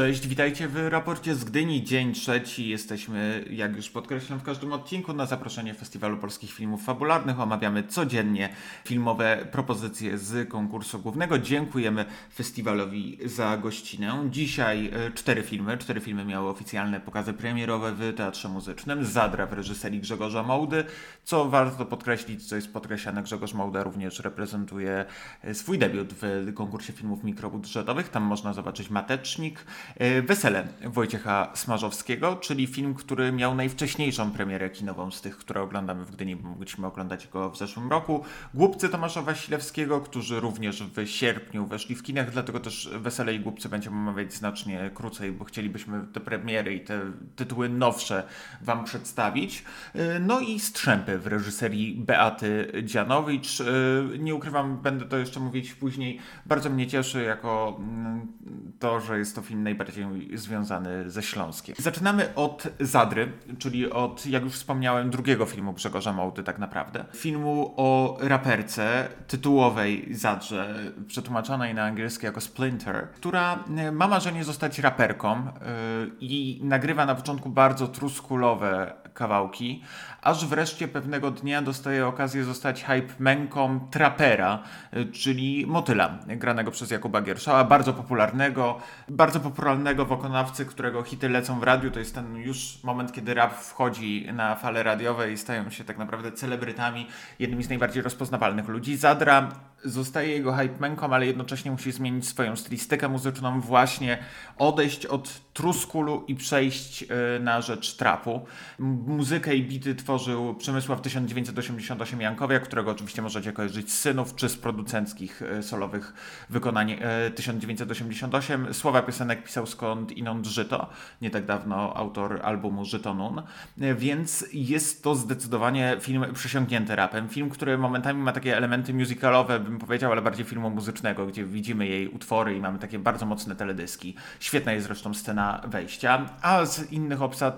Cześć, witajcie w raporcie z Gdyni, dzień trzeci. Jesteśmy, jak już podkreślam w każdym odcinku, na zaproszenie Festiwalu Polskich Filmów Fabularnych. Omawiamy codziennie filmowe propozycje z konkursu głównego. Dziękujemy festiwalowi za gościnę. Dzisiaj e, cztery filmy. Cztery filmy miały oficjalne pokazy premierowe w Teatrze Muzycznym. Zadra w reżyserii Grzegorza Mołdy. Co warto podkreślić, co jest podkreślane, Grzegorz Mołda również reprezentuje e, swój debiut w konkursie filmów mikrobudżetowych. Tam można zobaczyć Matecznik. E, Wesele Wojciecha Smarzowskiego, czyli film, który miał najwcześniejszą premierę kinową z tych, które oglądamy w Gdyni, bo mogliśmy oglądać go w zeszłym roku. Głupcy Tomasza Wasilewskiego, którzy również w sierpniu weszli w kinach, dlatego też Wesele i Głupcy będziemy omawiać znacznie krócej, bo chcielibyśmy te premiery i te tytuły nowsze Wam przedstawić. E, No i Strzępy w reżyserii Beaty Dzianowicz. E, Nie ukrywam, będę to jeszcze mówić później. Bardzo mnie cieszy jako mm, to, że jest to film najbardziej związany ze Śląskiem. Zaczynamy od Zadry, czyli od, jak już wspomniałem, drugiego filmu Grzegorza Mołdy tak naprawdę. Filmu o raperce tytułowej Zadrze, przetłumaczonej na angielski jako Splinter, która e, ma marzenie zostać raperką e, i nagrywa na początku bardzo truskulowe kawałki, aż wreszcie pewnego dnia dostaje okazję zostać hype męką trapera, y, czyli motyla, granego przez Jakuba Gierszała, bardzo popularnego, bardzo popularnego wykonawcy, którego hity lecą w radiu. To jest ten już moment, kiedy rap wchodzi na fale radiowe i stają się tak naprawdę celebrytami, jednymi z najbardziej rozpoznawalnych ludzi. Zadra zostaje jego hype męką, ale jednocześnie musi zmienić swoją stylistykę muzyczną, właśnie odejść od truskulu i przejść y, na rzecz trapu. Muzykę i bity tworzył Przemysław 1988 Jankowiak, którego oczywiście możecie kojarzyć z synów czy z producenckich y, solowych wykonań y, 1988. Słowa piosenek pisał skąd inąd Żyto, nie tak dawno autor albumu Żyto Nun, więc jest to zdecydowanie film przesiąknięty rapem. Film, który momentami ma takie elementy musicalowe, bym powiedział, ale bardziej filmu muzycznego, gdzie widzimy jej utwory i mamy takie bardzo mocne teledyski. Świetna jest zresztą scena wejścia, a z innych obsa-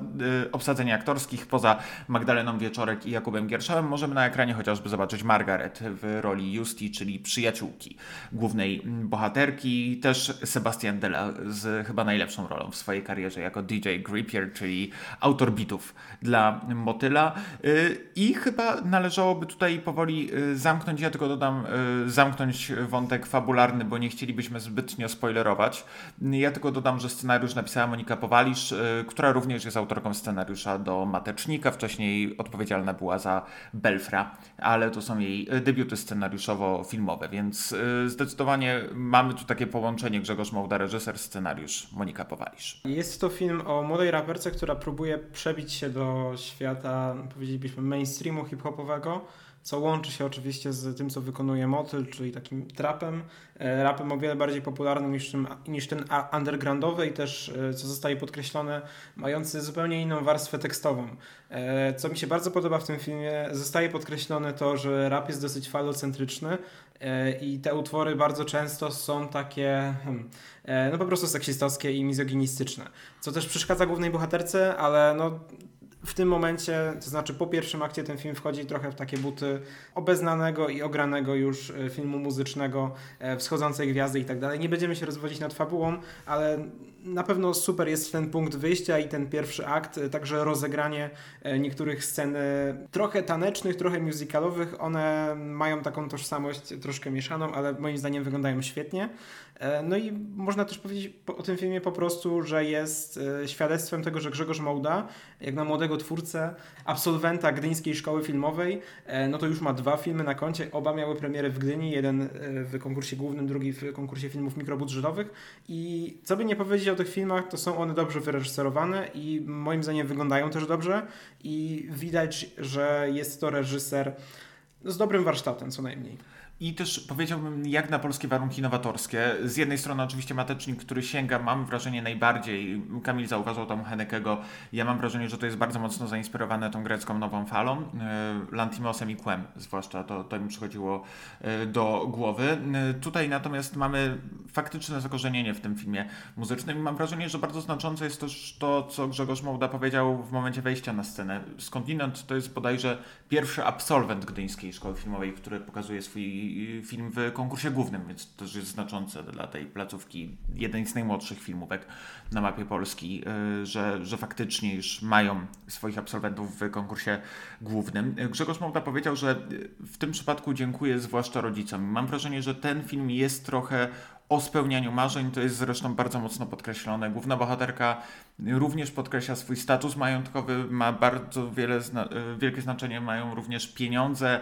y, obsadzeń aktorskich, poza Magdaleną Wieczorek i Jakubem Gierszałem, możemy na ekranie chociażby zobaczyć Margaret w roli Justi, czyli przyjaciółki głównej bohaterki, też Sebastian Della z chyba najlepszą rolą w swojej karierze jako DJ Grippier, czyli autor bitów dla Motyla. Y, i chyba należałoby tutaj powoli y, zamknąć, ja tylko dodam, zamknąć wątek fabularny, bo nie chcielibyśmy zbytnio spoilerować. Ja tylko dodam, że scenariusz napisała Monika Powalisz, y, która również jest autorką scenariusza do Matecznika, wcześniej odpowiedzialna była za Belfra, ale to są jej debiuty scenariuszowo-filmowe, więc y, zdecydowanie mamy tu takie połączenie Grzegorz Mołda, reżyser, scenariusz Monika Powalisz. Jest to film o młodej raperce, która próbuje przebić się do świata, powiedzielibyśmy, mainstreamu hip-hopowego, co łączy się oczywiście z tym, co wykonuje Motyl, czyli takim trapem, e, rapem o wiele bardziej popularnym niż, tym, niż ten undergroundowy i też, e, co zostaje podkreślone, mający zupełnie inną warstwę tekstową. E, Co mi się bardzo podoba w tym filmie, zostaje podkreślone to, że rap jest dosyć falocentryczny i te utwory bardzo często są takie, hmm, no po prostu seksistowskie i mizoginistyczne, co też przeszkadza głównej bohaterce, ale no w tym momencie, to znaczy po pierwszym akcie ten film wchodzi trochę w takie buty obeznanego i ogranego już e, filmu muzycznego, e, wschodzącej gwiazdy i tak dalej. Nie będziemy się rozwodzić nad fabułą, ale na pewno super jest ten punkt wyjścia i ten pierwszy akt, e, także rozegranie niektórych scen trochę tanecznych, trochę musicalowych. One mają taką tożsamość troszkę mieszaną, ale moim zdaniem wyglądają świetnie. E, No i można też powiedzieć po- o tym filmie po prostu, że jest e, świadectwem tego, że Grzegorz Mołda, jak na młodego twórcę, absolwenta Gdyńskiej Szkoły Filmowej, e, no to już ma dwa filmy na koncie. Oba miały premierę w Gdyni, jeden w konkursie głównym, drugi w konkursie filmów mikrobudżetowych. I co by nie powiedzieć o tych filmach, to są one dobrze wyreżyserowane i moim zdaniem wyglądają też dobrze. I widać, że jest to reżyser z dobrym warsztatem co najmniej. I też powiedziałbym, jak na polskie warunki nowatorskie. Z jednej strony oczywiście Matecznik, który sięga, mam wrażenie, najbardziej, Kamil zauważał tam Henekego, ja mam wrażenie, że to jest bardzo mocno zainspirowane tą grecką nową falą, e, Lantimosem i Quem zwłaszcza, to, to mi przychodziło e, do głowy. E, Tutaj natomiast mamy faktyczne zakorzenienie w tym filmie muzycznym i mam wrażenie, że bardzo znaczące jest też to, co Grzegorz Mołda powiedział w momencie wejścia na scenę. Skądinąd to jest bodajże pierwszy absolwent Gdyńskiej Szkoły Filmowej, który pokazuje swój film w konkursie głównym, więc to też jest znaczące dla tej placówki. Jeden z najmłodszych filmówek na mapie Polski, że, że faktycznie już mają swoich absolwentów w konkursie głównym. Grzegorz Mołda powiedział, że w tym przypadku dziękuję zwłaszcza rodzicom. Mam wrażenie, że ten film jest trochę o spełnianiu marzeń. To jest zresztą bardzo mocno podkreślone. Główna bohaterka również podkreśla swój status majątkowy, ma bardzo wiele zna e, wielkie znaczenie, mają również pieniądze,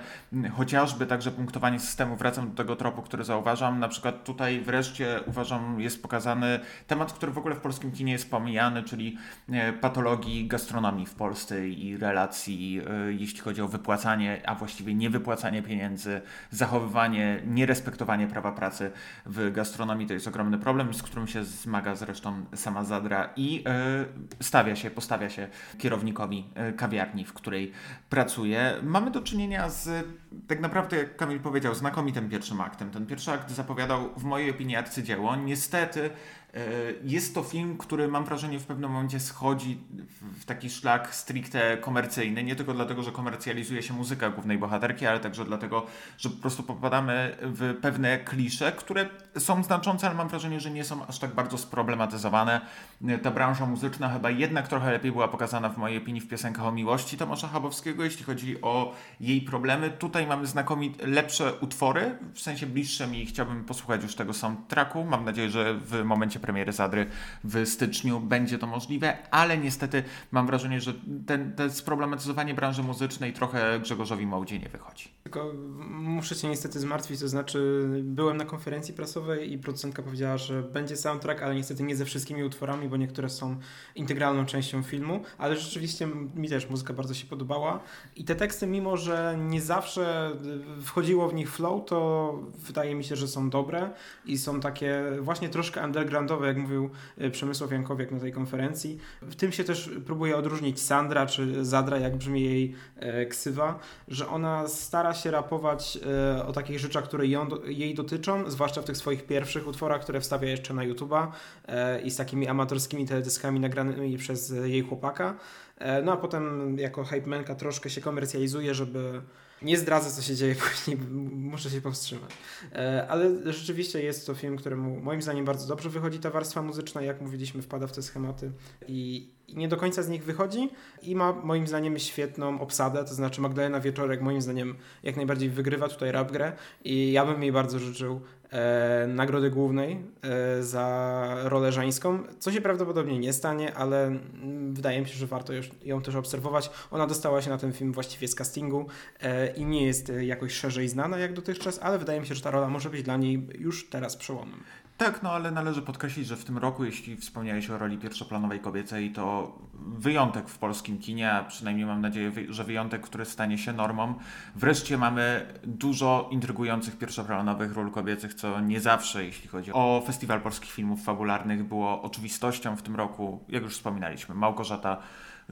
chociażby także punktowanie systemu. Wracam do tego tropu, który zauważam. Na przykład tutaj wreszcie uważam jest pokazany temat, który w ogóle w polskim kinie jest pomijany, czyli e, patologii gastronomii w Polsce i relacji, e, jeśli chodzi o wypłacanie, a właściwie niewypłacanie pieniędzy, zachowywanie, nierespektowanie prawa pracy w gastronomii. To jest ogromny problem, z którym się zmaga zresztą sama Zadra i stawia się, postawia się kierownikowi e, kawiarni, w której pracuje. Mamy do czynienia z, tak naprawdę, jak Kamil powiedział, znakomitym pierwszym aktem. Ten pierwszy akt zapowiadał, w mojej opinii, arcydzieło. Niestety E, jest to film, który mam wrażenie w pewnym momencie schodzi w taki szlak stricte komercyjny. Nie tylko dlatego, że komercjalizuje się muzyka głównej bohaterki, ale także dlatego, że po prostu popadamy w pewne klisze, które są znaczące, ale mam wrażenie, że nie są aż tak bardzo sproblematyzowane. E, ta branża muzyczna chyba jednak trochę lepiej była pokazana w mojej opinii w piosenkach o miłości Tomasza Chabowskiego, jeśli chodzi o jej problemy. Tutaj mamy znakomite, lepsze utwory, w sensie bliższe mi chciałbym posłuchać już tego soundtracku. Mam nadzieję, że w momencie premiery Zadry w styczniu będzie to możliwe, ale niestety mam wrażenie, że ten, ten sproblematyzowanie branży muzycznej trochę Grzegorzowi Mołdzie nie wychodzi. Tylko muszę cię niestety zmartwić, to znaczy byłem na konferencji prasowej i producentka powiedziała, że będzie soundtrack, ale niestety nie ze wszystkimi utworami, bo niektóre są integralną częścią filmu, ale rzeczywiście mi też muzyka bardzo się podobała i te teksty, mimo że nie zawsze wchodziło w nich flow, to wydaje mi się, że są dobre i są takie właśnie troszkę jak mówił e, Przemysław Jankowiak na tej konferencji. W tym się też próbuje odróżnić Sandra czy Zadra, jak brzmi jej e, ksywa, że ona stara się rapować e, o takich rzeczach, które ją, jej dotyczą, zwłaszcza w tych swoich pierwszych utworach, które wstawia jeszcze na YouTube'a i z takimi amatorskimi teledyskami nagranymi przez jej chłopaka. No a potem jako hype manka troszkę się komercjalizuje, żeby nie zdradzę, co się dzieje później, muszę się powstrzymać. E, ale rzeczywiście jest to film, któremu moim zdaniem bardzo dobrze wychodzi ta warstwa muzyczna, jak mówiliśmy, wpada w te schematy i, i nie do końca z nich wychodzi i ma moim zdaniem świetną obsadę, to znaczy Magdalena Wieczorek moim zdaniem jak najbardziej wygrywa tutaj rap grę i ja bym jej bardzo życzył e, nagrody głównej e, za rolę żeńską, co się prawdopodobnie nie stanie, ale mm, wydaje mi się, że warto już ją też obserwować. Ona dostała się na ten film właściwie z castingu e, i nie jest jakoś szerzej znana jak dotychczas, ale wydaje mi się, że ta rola może być dla niej już teraz przełomem. Tak, no ale należy podkreślić, że w tym roku, jeśli wspomniałeś o roli pierwszoplanowej kobiecej, to wyjątek w polskim kinie, a przynajmniej mam nadzieję, że wyjątek, który stanie się normą. Wreszcie mamy dużo intrygujących pierwszoplanowych ról kobiecych, co nie zawsze, jeśli chodzi o Festiwal Polskich Filmów Fabularnych, było oczywistością w tym roku. Jak już wspominaliśmy, Małgorzata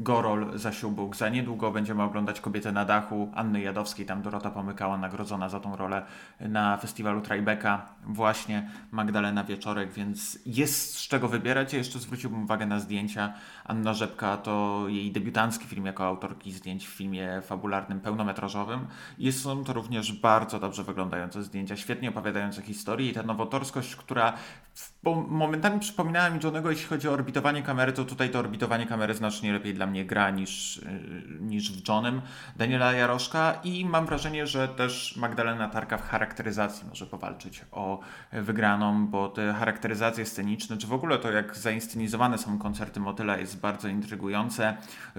Gorol zasił Bóg. Za niedługo będziemy oglądać Kobietę na dachu Anny Jadowskiej. Tam Dorota Pomykała nagrodzona za tą rolę na festiwalu Tribeca. Właśnie Magdalena Wieczorek, więc jest z czego wybierać. Ja jeszcze zwróciłbym uwagę na zdjęcia. Anna Rzepka to jej debiutancki film jako autorki zdjęć w filmie fabularnym pełnometrażowym. Jest, są to również bardzo dobrze wyglądające zdjęcia, świetnie opowiadające historię i ta nowatorskość, która momentami przypominała mi Johnego, jeśli chodzi o orbitowanie kamery, to tutaj to orbitowanie kamery znacznie lepiej dla mnie gra niż, y, niż w Johnem Daniela Jaroszka i mam wrażenie, że też Magdalena Tarka w charakteryzacji może powalczyć o wygraną, bo te charakteryzacje sceniczne, czy w ogóle to jak zainscenizowane są koncerty Motyla jest bardzo intrygujące.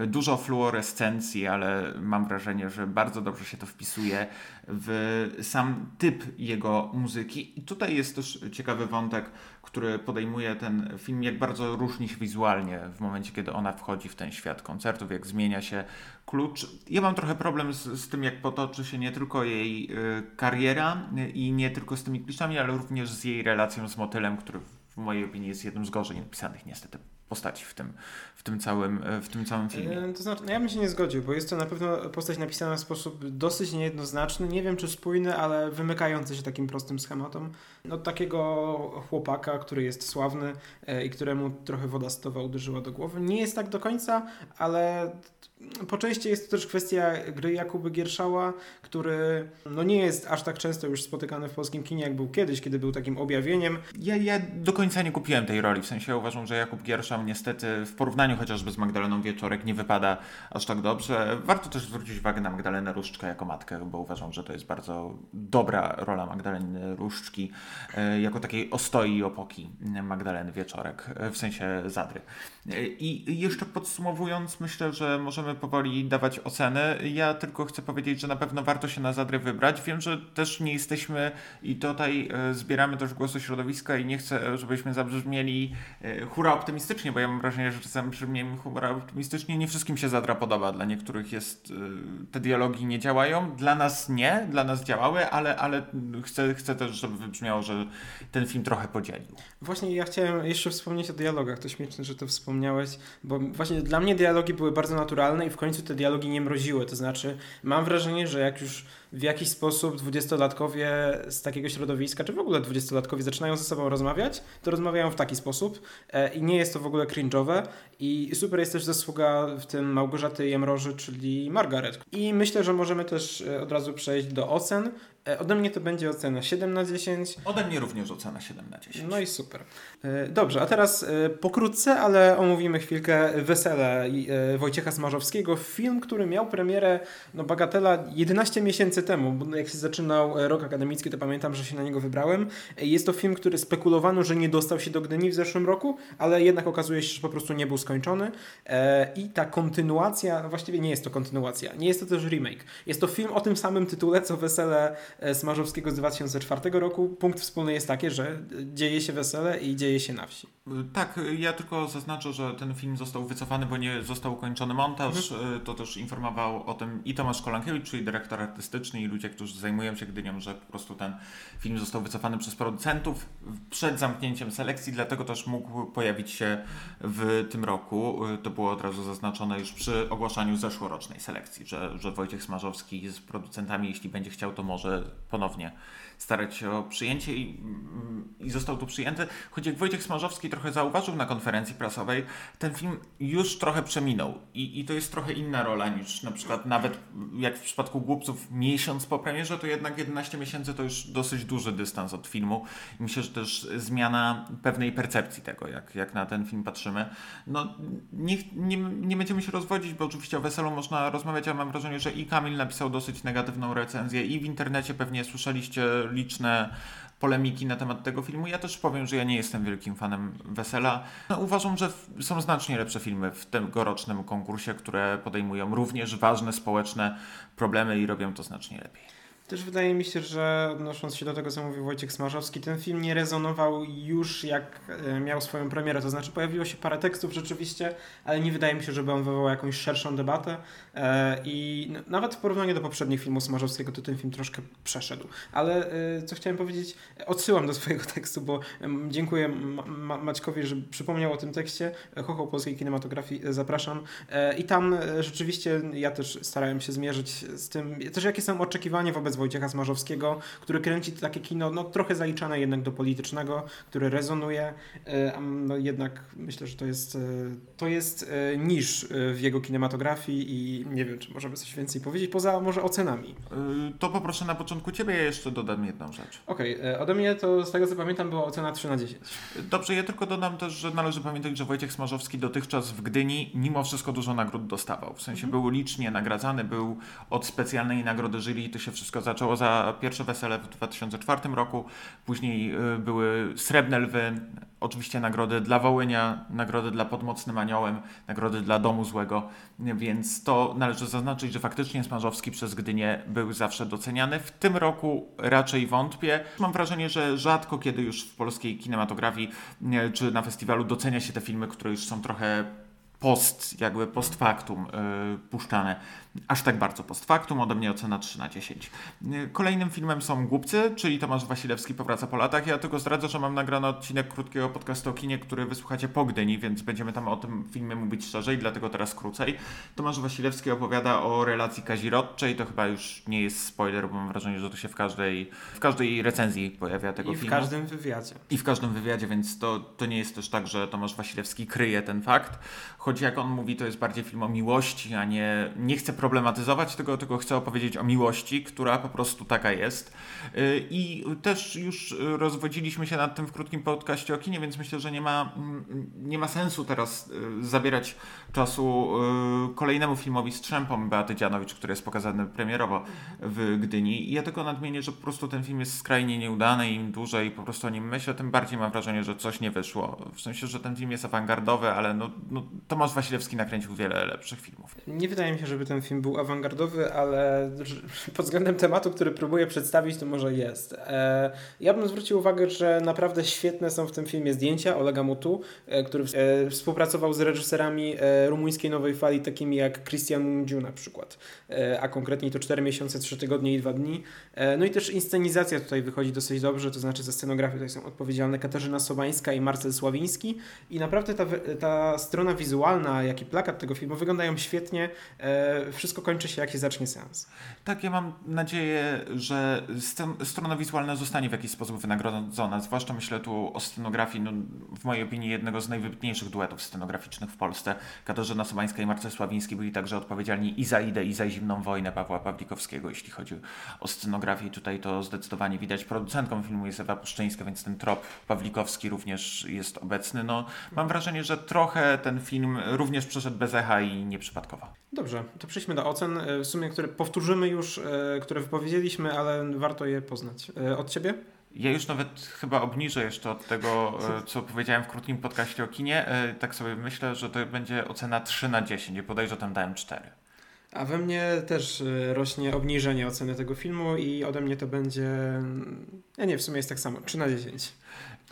Dużo fluorescencji, ale mam wrażenie, że bardzo dobrze się to wpisuje w sam typ jego muzyki. I tutaj jest też ciekawy wątek, który podejmuje ten film, jak bardzo różni się wizualnie w momencie, kiedy ona wchodzi w ten świat koncertów, jak zmienia się klucz. Ja mam trochę problem z, z tym, jak potoczy się nie tylko jej y, kariera y, i nie tylko z tymi kliszami, ale również z jej relacją z motylem, który w mojej opinii jest jednym z gorzej napisanych niestety postaci w tym, w tym, całym, w tym całym filmie. E, to znaczy, no ja bym się nie zgodził, bo jest to na pewno postać napisana w sposób dosyć niejednoznaczny, nie wiem czy spójny, ale wymykający się takim prostym schematom. No takiego chłopaka, który jest sławny e, i któremu trochę woda stowa uderzyła do głowy. Nie jest tak do końca, ale po części jest to też kwestia gry Jakuby Gierszała, który no nie jest aż tak często już spotykany w polskim kinie, jak był kiedyś, kiedy był takim objawieniem. Ja, ja do końca nie kupiłem tej roli, w sensie uważam, że Jakub Gierszał niestety w porównaniu chociażby z Magdaleną Wieczorek nie wypada aż tak dobrze. Warto też zwrócić uwagę na Magdalenę Różczkę jako matkę, bo uważam, że to jest bardzo dobra rola Magdaleny Różczki e, jako takiej ostoi i opoki Magdaleny Wieczorek, e, w sensie Zadry. E, I jeszcze podsumowując, myślę, że możemy powoli dawać oceny. Ja tylko chcę powiedzieć, że na pewno warto się na Zadrę wybrać. Wiem, że też nie jesteśmy i tutaj zbieramy też głosy środowiska i nie chcę, żebyśmy zabrzmieli hura optymistycznie, bo ja mam wrażenie, że czasem brzmiemy hura optymistycznie. Nie wszystkim się Zadra podoba. Dla niektórych jest, te dialogi nie działają. Dla nas nie, dla nas działały, ale, ale chcę, chcę też, żeby wybrzmiało, że ten film trochę podzielił. Właśnie ja chciałem jeszcze wspomnieć o dialogach. To śmieszne, że to wspomniałeś, bo właśnie dla mnie dialogi były bardzo naturalne i w końcu te dialogi nie mroziły. To znaczy, mam wrażenie, że jak już w jakiś sposób dwudziestolatkowie z takiego środowiska, czy w ogóle dwudziestolatkowie zaczynają ze sobą rozmawiać, to rozmawiają w taki sposób e, i nie jest to w ogóle cringe'owe i super jest też zasługa w tym Małgorzaty Jemroży, czyli Margaret. I myślę, że możemy też e, od razu przejść do ocen. E, ode mnie to będzie ocena 7 na 10. Ode mnie również ocena 7 na 10. No i super. Dobrze, a teraz pokrótce, ale omówimy chwilkę Wesele Wojciecha Smarzowskiego. Film, który miał premierę, no bagatela 11 miesięcy miesięcy temu, bo jak się zaczynał e, rok akademicki, to pamiętam, że się na niego wybrałem. E, jest to film, który spekulowano, że nie dostał się do Gdyni w zeszłym roku, ale jednak okazuje się, że po prostu nie był skończony. E, I ta kontynuacja, no właściwie nie jest to kontynuacja, nie jest to też remake. Jest to film o tym samym tytule, co Wesele Smarzowskiego z 2004 roku. Punkt wspólny jest taki, że dzieje się wesele i dzieje się na wsi. Tak, ja tylko zaznaczę, że ten film został wycofany, bo nie został ukończony montaż. Mhm. To też informował o tym i Tomasz Kolankiewicz, czyli dyrektor artystyczny, i ludzie, którzy zajmują się Gdynią, że po prostu ten film został wycofany przez producentów przed zamknięciem selekcji, dlatego też mógł pojawić się w tym roku. To było od razu zaznaczone już przy ogłaszaniu zeszłorocznej selekcji, że, że Wojciech Smarzowski z producentami, jeśli będzie chciał, to może ponownie starać się o przyjęcie i, i został tu przyjęty. Choć jak Wojciech Smarzowski trochę zauważył na konferencji prasowej, ten film już trochę przeminął i, i to jest trochę inna rola niż na przykład nawet jak w przypadku Głupców miesiąc po premierze, to jednak 11 miesięcy to już dosyć duży dystans od filmu i myślę, że też zmiana pewnej percepcji tego, jak, jak na ten film patrzymy. No nie, nie, nie będziemy się rozwodzić, bo oczywiście o Weselu można rozmawiać, ale mam wrażenie, że i Kamil napisał dosyć negatywną recenzję i w internecie pewnie słyszeliście liczne polemiki na temat tego filmu. Ja też powiem, że ja nie jestem wielkim fanem Wesela. No, uważam, że są znacznie lepsze filmy w tegorocznym konkursie, które podejmują również ważne społeczne problemy i robią to znacznie lepiej. Też wydaje mi się, że odnosząc się do tego, co mówił Wojciech Smarzowski, ten film nie rezonował już jak e, miał swoją premierę. To znaczy pojawiło się parę tekstów rzeczywiście, ale nie wydaje mi się, żeby on wywołał jakąś szerszą debatę. E, I nawet w porównaniu do poprzednich filmów Smarzowskiego, to ten film troszkę przeszedł. Ale e, co chciałem powiedzieć, odsyłam do swojego tekstu, bo dziękuję Maćkowi, że przypomniał o tym tekście. Chocho polskiej kinematografii zapraszam. I tam rzeczywiście ja też starałem się zmierzyć z tym, też jakie są oczekiwania wobec Wojciecha Smarzowskiego, który kręci takie kino no, trochę zaliczane jednak do politycznego, które rezonuje. E, no, jednak myślę, że to jest, e, to jest e, niż w jego kinematografii i nie wiem, czy możemy coś więcej powiedzieć, poza może ocenami. To poproszę na początku Ciebie, ja jeszcze dodam jedną rzecz. Okej, okay. ode mnie to z tego co pamiętam była ocena 3 na 10. Dobrze, ja tylko dodam też, że należy pamiętać, że Wojciech Smarzowski dotychczas w Gdyni mimo wszystko dużo nagród dostawał. W sensie mhm. był licznie nagradzany, był od specjalnej nagrody jury i to się wszystko zaczęło za pierwsze wesele w 2004 roku. Później y, były Srebrne Lwy, oczywiście nagrody dla Wołynia, nagrody dla Podmocnym Aniołem, nagrody dla Domu Złego, więc to należy zaznaczyć, że faktycznie Smarzowski przez Gdynię był zawsze doceniany. W tym roku raczej wątpię. Mam wrażenie, że rzadko kiedy już w polskiej kinematografii czy na festiwalu docenia się te filmy, które już są trochę post, jakby post factum yy, puszczane. Aż tak bardzo post factum, ode mnie ocena 3 na 10. Yy, kolejnym filmem są Głupcy, czyli Tomasz Wasilewski powraca po latach. Ja tylko zdradzę, że mam nagrany odcinek krótkiego podcastu o kinie, który wysłuchacie po Gdyni, więc będziemy tam o tym filmie mówić szerzej, dlatego teraz krócej. Tomasz Wasilewski opowiada o relacji kazirodczej, to chyba już nie jest spoiler, bo mam wrażenie, że to się w każdej, w każdej recenzji pojawia tego I filmu. w każdym wywiadzie. I w każdym wywiadzie, więc to, to nie jest też tak, że Tomasz Wasilewski kryje ten fakt. Choć jak on mówi, to jest bardziej film o miłości, a nie, nie chce problematyzować tego, tylko chce opowiedzieć o miłości, która po prostu taka jest. Yy, I też już rozwodziliśmy się nad tym w krótkim podcaście o kinie, więc myślę, że nie ma, nie ma sensu teraz yy, zabierać czasu yy, kolejnemu filmowi Strzępom Beaty Dzianowicz, który jest pokazany premierowo w Gdyni. I ja tylko nadmienię, że po prostu ten film jest skrajnie nieudany i im dłużej po prostu o nim myślę, tym bardziej mam wrażenie, że coś nie wyszło. W sensie, że ten film jest awangardowy, ale no, no Tomasz Wasilewski nakręcił wiele lepszych filmów. Nie wydaje mi się, żeby ten film był awangardowy, ale pod względem tematu, który próbuję przedstawić, to może jest. E, ja bym zwrócił uwagę, że naprawdę świetne są w tym filmie zdjęcia Olega Mutu, e, który e, współpracował z reżyserami rumuńskiej nowej fali, takimi jak Christian Mungiu na przykład, a konkretniej to 4 miesiące, 3 tygodnie i 2 dni. No i też inscenizacja tutaj wychodzi dosyć dobrze, to znaczy za scenografię tutaj są odpowiedzialne Katarzyna Sobańska i Marcel Sławiński i naprawdę ta, ta strona wizualna, jak i plakat tego filmu wyglądają świetnie. Wszystko kończy się, jak się zacznie seans. Tak, ja mam nadzieję, że strona wizualna zostanie w jakiś sposób wynagrodzona. Zwłaszcza myślę tu o scenografii, no, w mojej opinii jednego z najwybitniejszych duetów scenograficznych w Polsce. Katarzyna Sobańska i Marcel Sławiński byli także odpowiedzialni i za Idę, i za Zimną Wojnę Pawła Pawlikowskiego, jeśli chodzi o scenografię. Tutaj to zdecydowanie widać. Producentką filmu jest Ewa Puszczyńska, więc ten trop Pawlikowski również jest obecny. No, mam wrażenie, że trochę ten film również przeszedł bez echa i nieprzypadkowo. Dobrze, to przejdźmy do ocen, e, w sumie które powtórzymy już, e, które wypowiedzieliśmy, ale warto je poznać. E, od Ciebie? Ja już nawet chyba obniżę jeszcze od tego, co powiedziałem w krótkim podcaście o kinie. Tak sobie myślę, że to będzie ocena 3 na 10 i podejrzewam, że tam dałem 4. A we mnie też rośnie obniżenie oceny tego filmu i ode mnie to będzie, ja nie, w sumie jest tak samo, 3 na 10.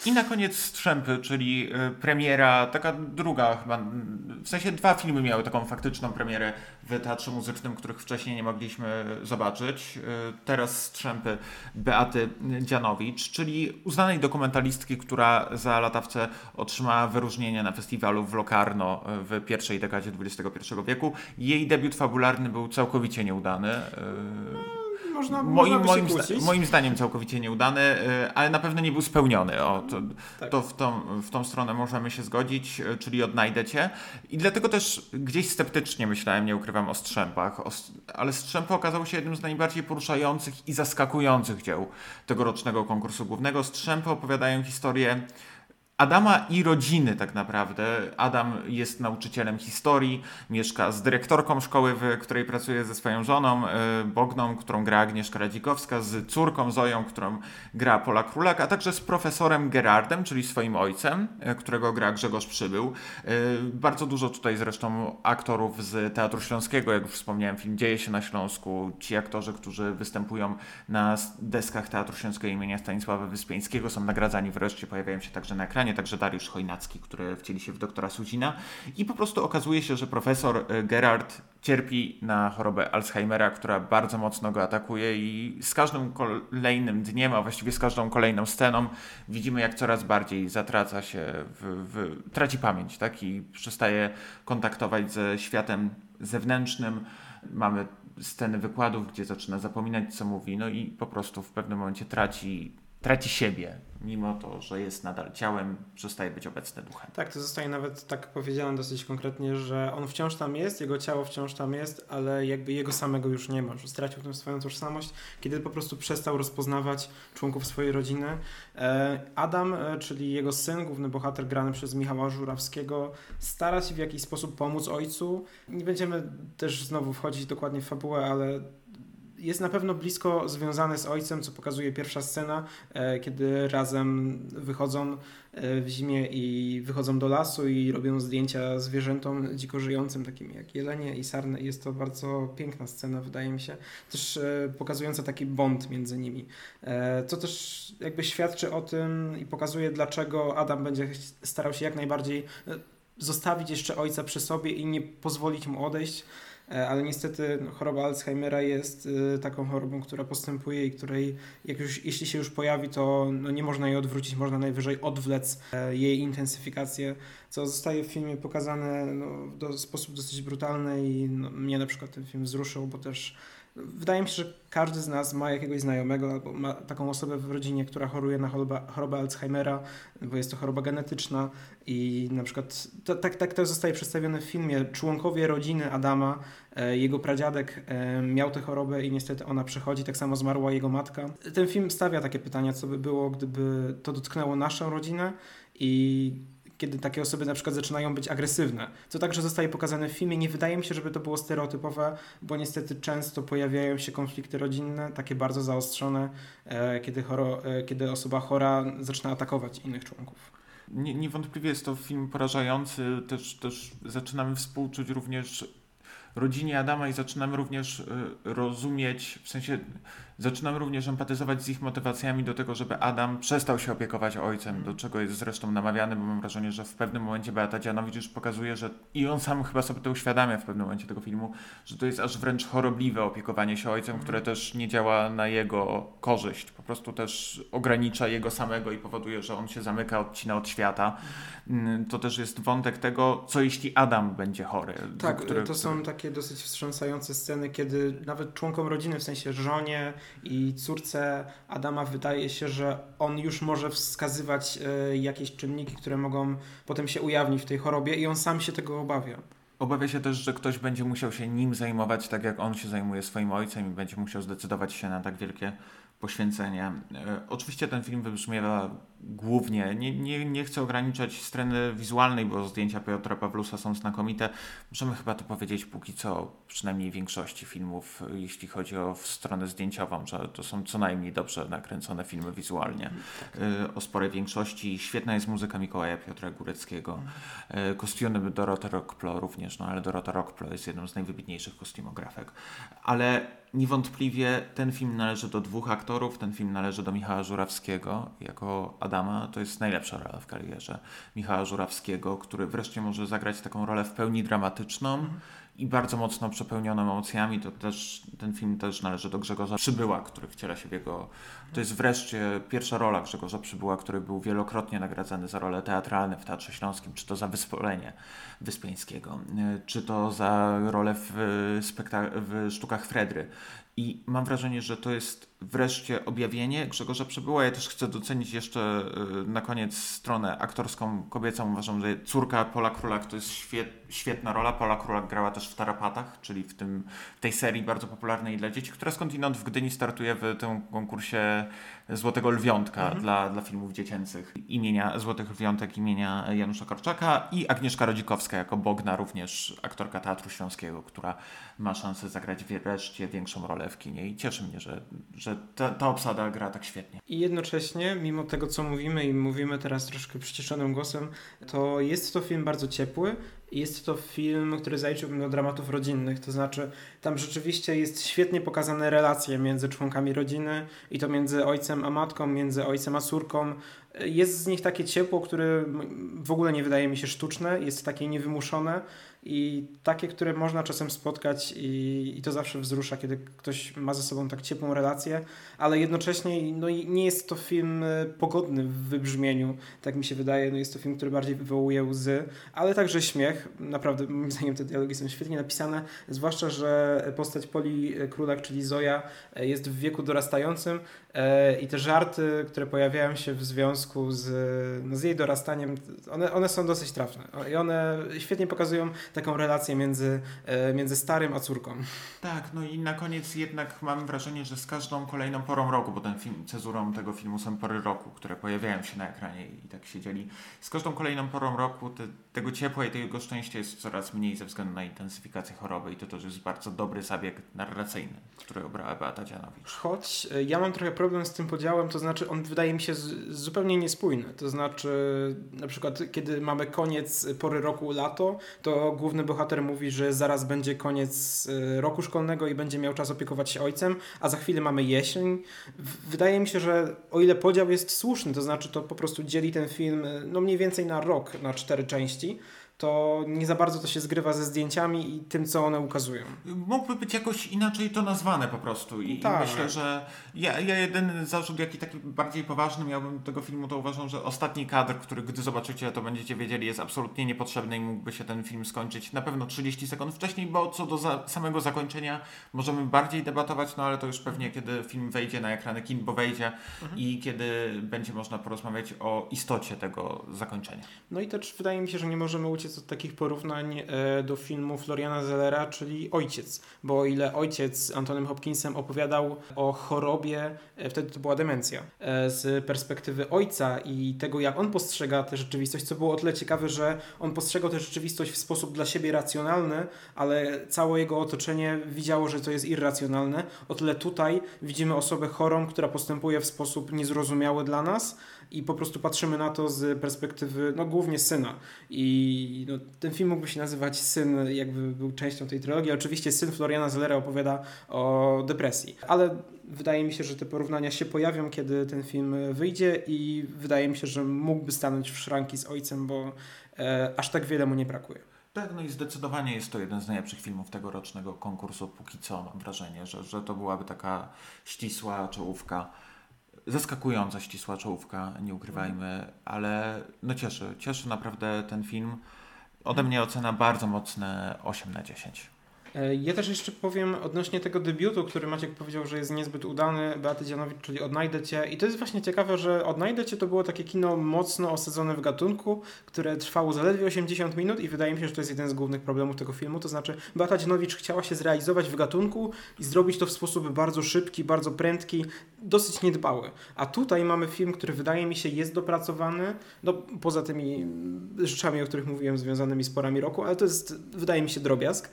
I na koniec Strzępy, czyli y, premiera, taka druga chyba, w sensie dwa filmy miały taką faktyczną premierę w Teatrze Muzycznym, których wcześniej nie mogliśmy zobaczyć. Y, teraz Strzępy Beaty Dzianowicz, czyli uznanej dokumentalistki, która za latawce otrzymała wyróżnienie na festiwalu w Locarno w pierwszej dekadzie XXI wieku. Jej debiut fabularny był całkowicie nieudany. Można, moim, można moim, zda moim zdaniem całkowicie nieudany, y, ale na pewno nie był spełniony. O, to, tak. to w, tą, w tą stronę możemy się zgodzić, y, czyli odnajdę cię. I dlatego też gdzieś sceptycznie myślałem, nie ukrywam, o Strzępach, o, ale Strzępy okazały się jednym z najbardziej poruszających i zaskakujących dzieł tegorocznego konkursu głównego. Strzępy opowiadają historię Adama i rodziny tak naprawdę. Adam jest nauczycielem historii, mieszka z dyrektorką szkoły, w której pracuje ze swoją żoną e, Bogną, którą gra Agnieszka Radzikowska, z córką Zoją, którą gra Pola Królak, a także z profesorem Gerardem, czyli swoim ojcem, e, którego gra Grzegorz Przybył. E, bardzo dużo tutaj zresztą aktorów z Teatru Śląskiego, jak już wspomniałem, film dzieje się na Śląsku. Ci aktorzy, którzy występują na deskach Teatru Śląskiego imienia Stanisława Wyspiańskiego są nagradzani wreszcie, pojawiają się także na ekranie także Dariusz Chojnacki, który wcieli się w doktora Suzina i po prostu okazuje się, że profesor e, Gerard cierpi na chorobę Alzheimera, która bardzo mocno go atakuje i z każdym kolejnym dniem, a właściwie z każdą kolejną sceną widzimy, jak coraz bardziej zatraca się, w, w, traci pamięć tak? i przestaje kontaktować ze światem zewnętrznym. Mamy sceny wykładów, gdzie zaczyna zapominać, co mówi, no i po prostu w pewnym momencie traci traci siebie, mimo to, że jest nadal ciałem, przestaje być obecny duchem. Tak, to zostaje nawet tak powiedziane dosyć konkretnie, że on wciąż tam jest, jego ciało wciąż tam jest, ale jakby jego samego już nie ma, że stracił tę swoją tożsamość, kiedy po prostu przestał rozpoznawać członków swojej rodziny. E, Adam, e, czyli jego syn, główny bohater grany przez Michała Żurawskiego, stara się w jakiś sposób pomóc ojcu. Nie będziemy też znowu wchodzić dokładnie w fabułę, ale jest na pewno blisko związane z ojcem, co pokazuje pierwsza scena, e, kiedy razem wychodzą e, w zimie i wychodzą do lasu i robią zdjęcia zwierzętom dziko żyjącym, takim jak jelenie i sarny. Jest to bardzo piękna scena, wydaje mi się, też e, pokazująca taki bond między nimi. Co też jakby świadczy o tym i pokazuje, dlaczego Adam będzie starał się jak najbardziej zostawić jeszcze ojca przy sobie i nie pozwolić mu odejść. E, ale niestety no, choroba Alzheimera jest e, taką chorobą, która postępuje i której jak już, jeśli się już pojawi, to no, nie można jej odwrócić, można najwyżej odwlec e, jej intensyfikację, co zostaje w filmie pokazane no, w sposób dosyć brutalny i no, mnie na przykład ten film wzruszył, bo też Wydaje mi się, że każdy z nas ma jakiegoś znajomego albo ma taką osobę w rodzinie, która choruje na chorobę, chorobę Alzheimera, bo jest to choroba genetyczna i na przykład to, tak, tak to zostaje przedstawione w filmie. Członkowie rodziny Adama, e, jego pradziadek e, miał tę chorobę i niestety ona przechodzi, tak samo zmarła jego matka. Ten film stawia takie pytania, co by było, gdyby to dotknęło naszą rodzinę i kiedy takie osoby na przykład zaczynają być agresywne. Co także zostaje pokazane w filmie. Nie wydaje mi się, żeby to było stereotypowe, bo niestety często pojawiają się konflikty rodzinne, takie bardzo zaostrzone, e, kiedy, choro, e, kiedy osoba chora zaczyna atakować innych członków. Nie, niewątpliwie jest to film porażający. Też, też zaczynamy współczuć również rodzinie Adama i zaczynamy również e, rozumieć, w sensie Zaczynam również empatyzować z ich motywacjami do tego, żeby Adam przestał się opiekować ojcem, do czego jest zresztą namawiany, bo mam wrażenie, że w pewnym momencie Beata Dzianowicz już pokazuje, że i on sam chyba sobie to uświadamia w pewnym momencie tego filmu, że to jest aż wręcz chorobliwe opiekowanie się ojcem, które też nie działa na jego korzyść, po prostu też ogranicza jego samego i powoduje, że on się zamyka, odcina od świata. Mm, to też jest wątek tego, co jeśli Adam będzie chory. Tak, który, to są takie dosyć wstrząsające sceny, kiedy nawet członkom rodziny, w sensie żonie, i córce Adama wydaje się, że on już może wskazywać e, jakieś czynniki, które mogą potem się ujawnić w tej chorobie i on sam się tego obawia. Obawia się też, że ktoś będzie musiał się nim zajmować, tak jak on się zajmuje swoim ojcem i będzie musiał zdecydować się na tak wielkie poświęcenie. E, oczywiście ten film wybrzmiewa głównie, nie, nie, nie chcę ograniczać strony wizualnej, bo zdjęcia Piotra Pawlusa są znakomite. Możemy chyba to powiedzieć póki co, przynajmniej w większości filmów, jeśli chodzi o stronę zdjęciową, że to są co najmniej dobrze nakręcone filmy wizualnie. Tak. O sporej większości. Świetna jest muzyka Mikołaja Piotra Góreckiego. E, kostiumy Dorota Rockplo również, no ale Dorota Rockplo jest jedną z najwybitniejszych kostiumografek. Ale niewątpliwie ten film należy do dwóch aktorów. Ten film należy do Michała Żurawskiego jako Adama. To jest najlepsza rola w karierze Michała Żurawskiego, który wreszcie może zagrać taką rolę w pełni dramatyczną. I bardzo mocno przepełnioną emocjami. To też, ten film też należy do Grzegorza Przybyła, który wciela się w jego... To jest wreszcie pierwsza rola Grzegorza Przybyła, który był wielokrotnie nagradzany za role teatralne w Teatrze Śląskim, czy to za Wyspolenie Wyspiańskiego, czy to za rolę w, spektak- w sztukach Fredry. I mam wrażenie, że to jest wreszcie objawienie Grzegorza Przybyła. Ja też chcę docenić jeszcze y, na koniec stronę aktorską kobiecą. Uważam, że córka Pola Królak to jest świetna rola. Pola Królak grała też w Tarapatach, czyli w tym, tej serii bardzo popularnej dla dzieci, która skądinąd w Gdyni startuje w tym konkursie Złotego Lwiątka mhm. dla, dla filmów dziecięcych imienia Złotych Lwiątek imienia Janusza Korczaka i Agnieszka Rodzikowska jako Bogna, również aktorka Teatru Śląskiego, która ma szansę zagrać wreszcie większą rolę w kinie i cieszy mnie, że, że ta, ta obsada gra tak świetnie. I jednocześnie, mimo tego co mówimy i mówimy teraz troszkę przyciszonym głosem, to jest to film bardzo ciepły, jest to film, który zaliczyłbym do dramatów rodzinnych, to znaczy tam rzeczywiście jest świetnie pokazane relacje między członkami rodziny i to między ojcem a matką, między ojcem a córką. Jest z nich takie ciepło, które w ogóle nie wydaje mi się sztuczne, jest takie niewymuszone i takie, które można czasem spotkać i, i to zawsze wzrusza, kiedy ktoś ma ze sobą tak ciepłą relację, ale jednocześnie no, nie jest to film e, pogodny w wybrzmieniu, tak mi się wydaje, no, jest to film, który bardziej wywołuje łzy, ale także śmiech, naprawdę moim zdaniem te dialogi są świetnie napisane, zwłaszcza, że postać Poli Królak, czyli Zoja e, jest w wieku dorastającym e, i te żarty, które pojawiają się w związku z, no, z jej dorastaniem, one, one są dosyć trafne. I one świetnie pokazują taką relację między, e, między starym a córką. Tak, no i na koniec jednak mam wrażenie, że z każdą kolejną porą roku, bo ten film, cezurą tego filmu są pory roku, które pojawiają się na ekranie i tak się dzieli. Z każdą kolejną porą roku te, tego ciepła i tego szczęścia jest coraz mniej ze względu na intensyfikację choroby i to też jest bardzo dobry zabieg narracyjny, który obrała Beata Dzianowicz. Choć e, ja mam trochę problem z tym podziałem, to znaczy on wydaje mi się z, zupełnie niespójny. To znaczy na przykład kiedy mamy koniec pory roku lato, to główny bohater mówi, że zaraz będzie koniec e, roku szkolnego i będzie miał czas opiekować się ojcem, a za chwilę mamy jesień. Wydaje mi się, że o ile podział jest słuszny, to znaczy to po prostu dzieli ten film e, no mniej więcej na rok, na cztery części, to nie za bardzo to się zgrywa ze zdjęciami i tym, co one ukazują. Mógłby być jakoś inaczej to nazwane po prostu. I, Tak. i myślę, że ja, ja jedyny zarzut, jaki taki bardziej poważny miałbym do tego filmu, to uważam, że ostatni kadr, który gdy zobaczycie, to będziecie wiedzieli, jest absolutnie niepotrzebny i mógłby się ten film skończyć na pewno 30 sekund wcześniej, bo co do za, samego zakończenia możemy bardziej debatować, no ale to już pewnie kiedy film wejdzie na ekrany kin, bo wejdzie i kiedy będzie można porozmawiać o istocie tego zakończenia. No i też wydaje mi się, że nie możemy uciec od takich porównań e, do filmu Floriana Zellera, czyli Ojciec. Bo o ile Ojciec z Antonym Hopkinsem opowiadał o chorobie, e, wtedy to była demencja, e, z perspektywy ojca i tego, jak on postrzega tę rzeczywistość, co było o tyle ciekawe, że on postrzegał tę rzeczywistość w sposób dla siebie racjonalny, ale całe jego otoczenie widziało, że to jest irracjonalne. O tyle tutaj widzimy osobę chorą, która postępuje w sposób niezrozumiały dla nas i po prostu patrzymy na to z perspektywy, no głównie syna. I no, ten film mógłby się nazywać Syn, jakby był częścią tej trylogii. Oczywiście syn Floriana Zellera opowiada o depresji, ale wydaje mi się, że te porównania się pojawią, kiedy ten film wyjdzie i wydaje mi się, że mógłby stanąć w szranki z ojcem, bo e, aż tak wiele mu nie brakuje. Tak, no i zdecydowanie jest to jeden z najlepszych filmów tegorocznego konkursu. Póki co mam wrażenie, że, że to byłaby taka ścisła czołówka. Zaskakująca ścisła czołówka, nie ukrywajmy, ale no cieszy. Cieszy naprawdę ten film. Ode mnie ocena bardzo mocne 8 na 10. E, Ja też jeszcze powiem odnośnie tego debiutu, który Maciek powiedział, że jest niezbyt udany, Beaty Dzianowicz, czyli Odnajdę Cię. I to jest właśnie ciekawe, że Odnajdę Cię to było takie kino mocno osadzone w gatunku, które trwało zaledwie 80 minut i wydaje mi się, że to jest jeden z głównych problemów tego filmu. To znaczy Beata Dzianowicz chciała się zrealizować w gatunku i zrobić to w sposób bardzo szybki, bardzo prędki, dosyć niedbały. A tutaj mamy film, który wydaje mi się jest dopracowany, no poza tymi rzeczami, o których mówiłem, związanymi z porami roku, ale to jest, wydaje mi się, drobiazg.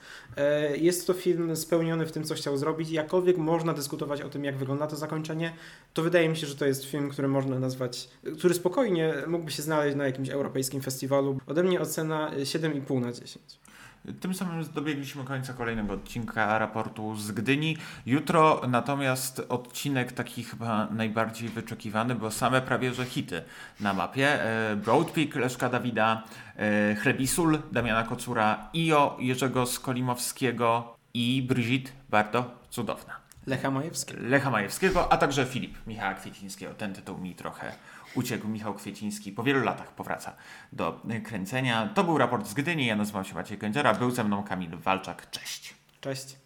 Jest to film spełniony w tym, co chciał zrobić. Jakkolwiek można dyskutować o tym, jak wygląda to zakończenie, to wydaje mi się, że to jest film, który można nazwać, który spokojnie mógłby się znaleźć na jakimś europejskim festiwalu. Ode mnie ocena 7,5 na 10. Tym samym dobiegliśmy końca kolejnego odcinka raportu z Gdyni. Jutro natomiast odcinek taki chyba najbardziej wyczekiwany, bo same prawie że hity na mapie. E, Broadpeak Leszka Dawida, e, Chlebisul Damiana Kocura, Io Jerzego Skolimowskiego i Brigitte Bardo Cudowna. Lecha Majewski. Lecha Majewskiego, a także Filip Michała Kwiecińskiego. Ten tytuł mi trochę uciekł. Michał Kwieciński po wielu latach powraca do kręcenia. To był raport z Gdyni. Ja nazywam się Maciej Kędziora. Był ze mną Kamil Walczak. Cześć. Cześć.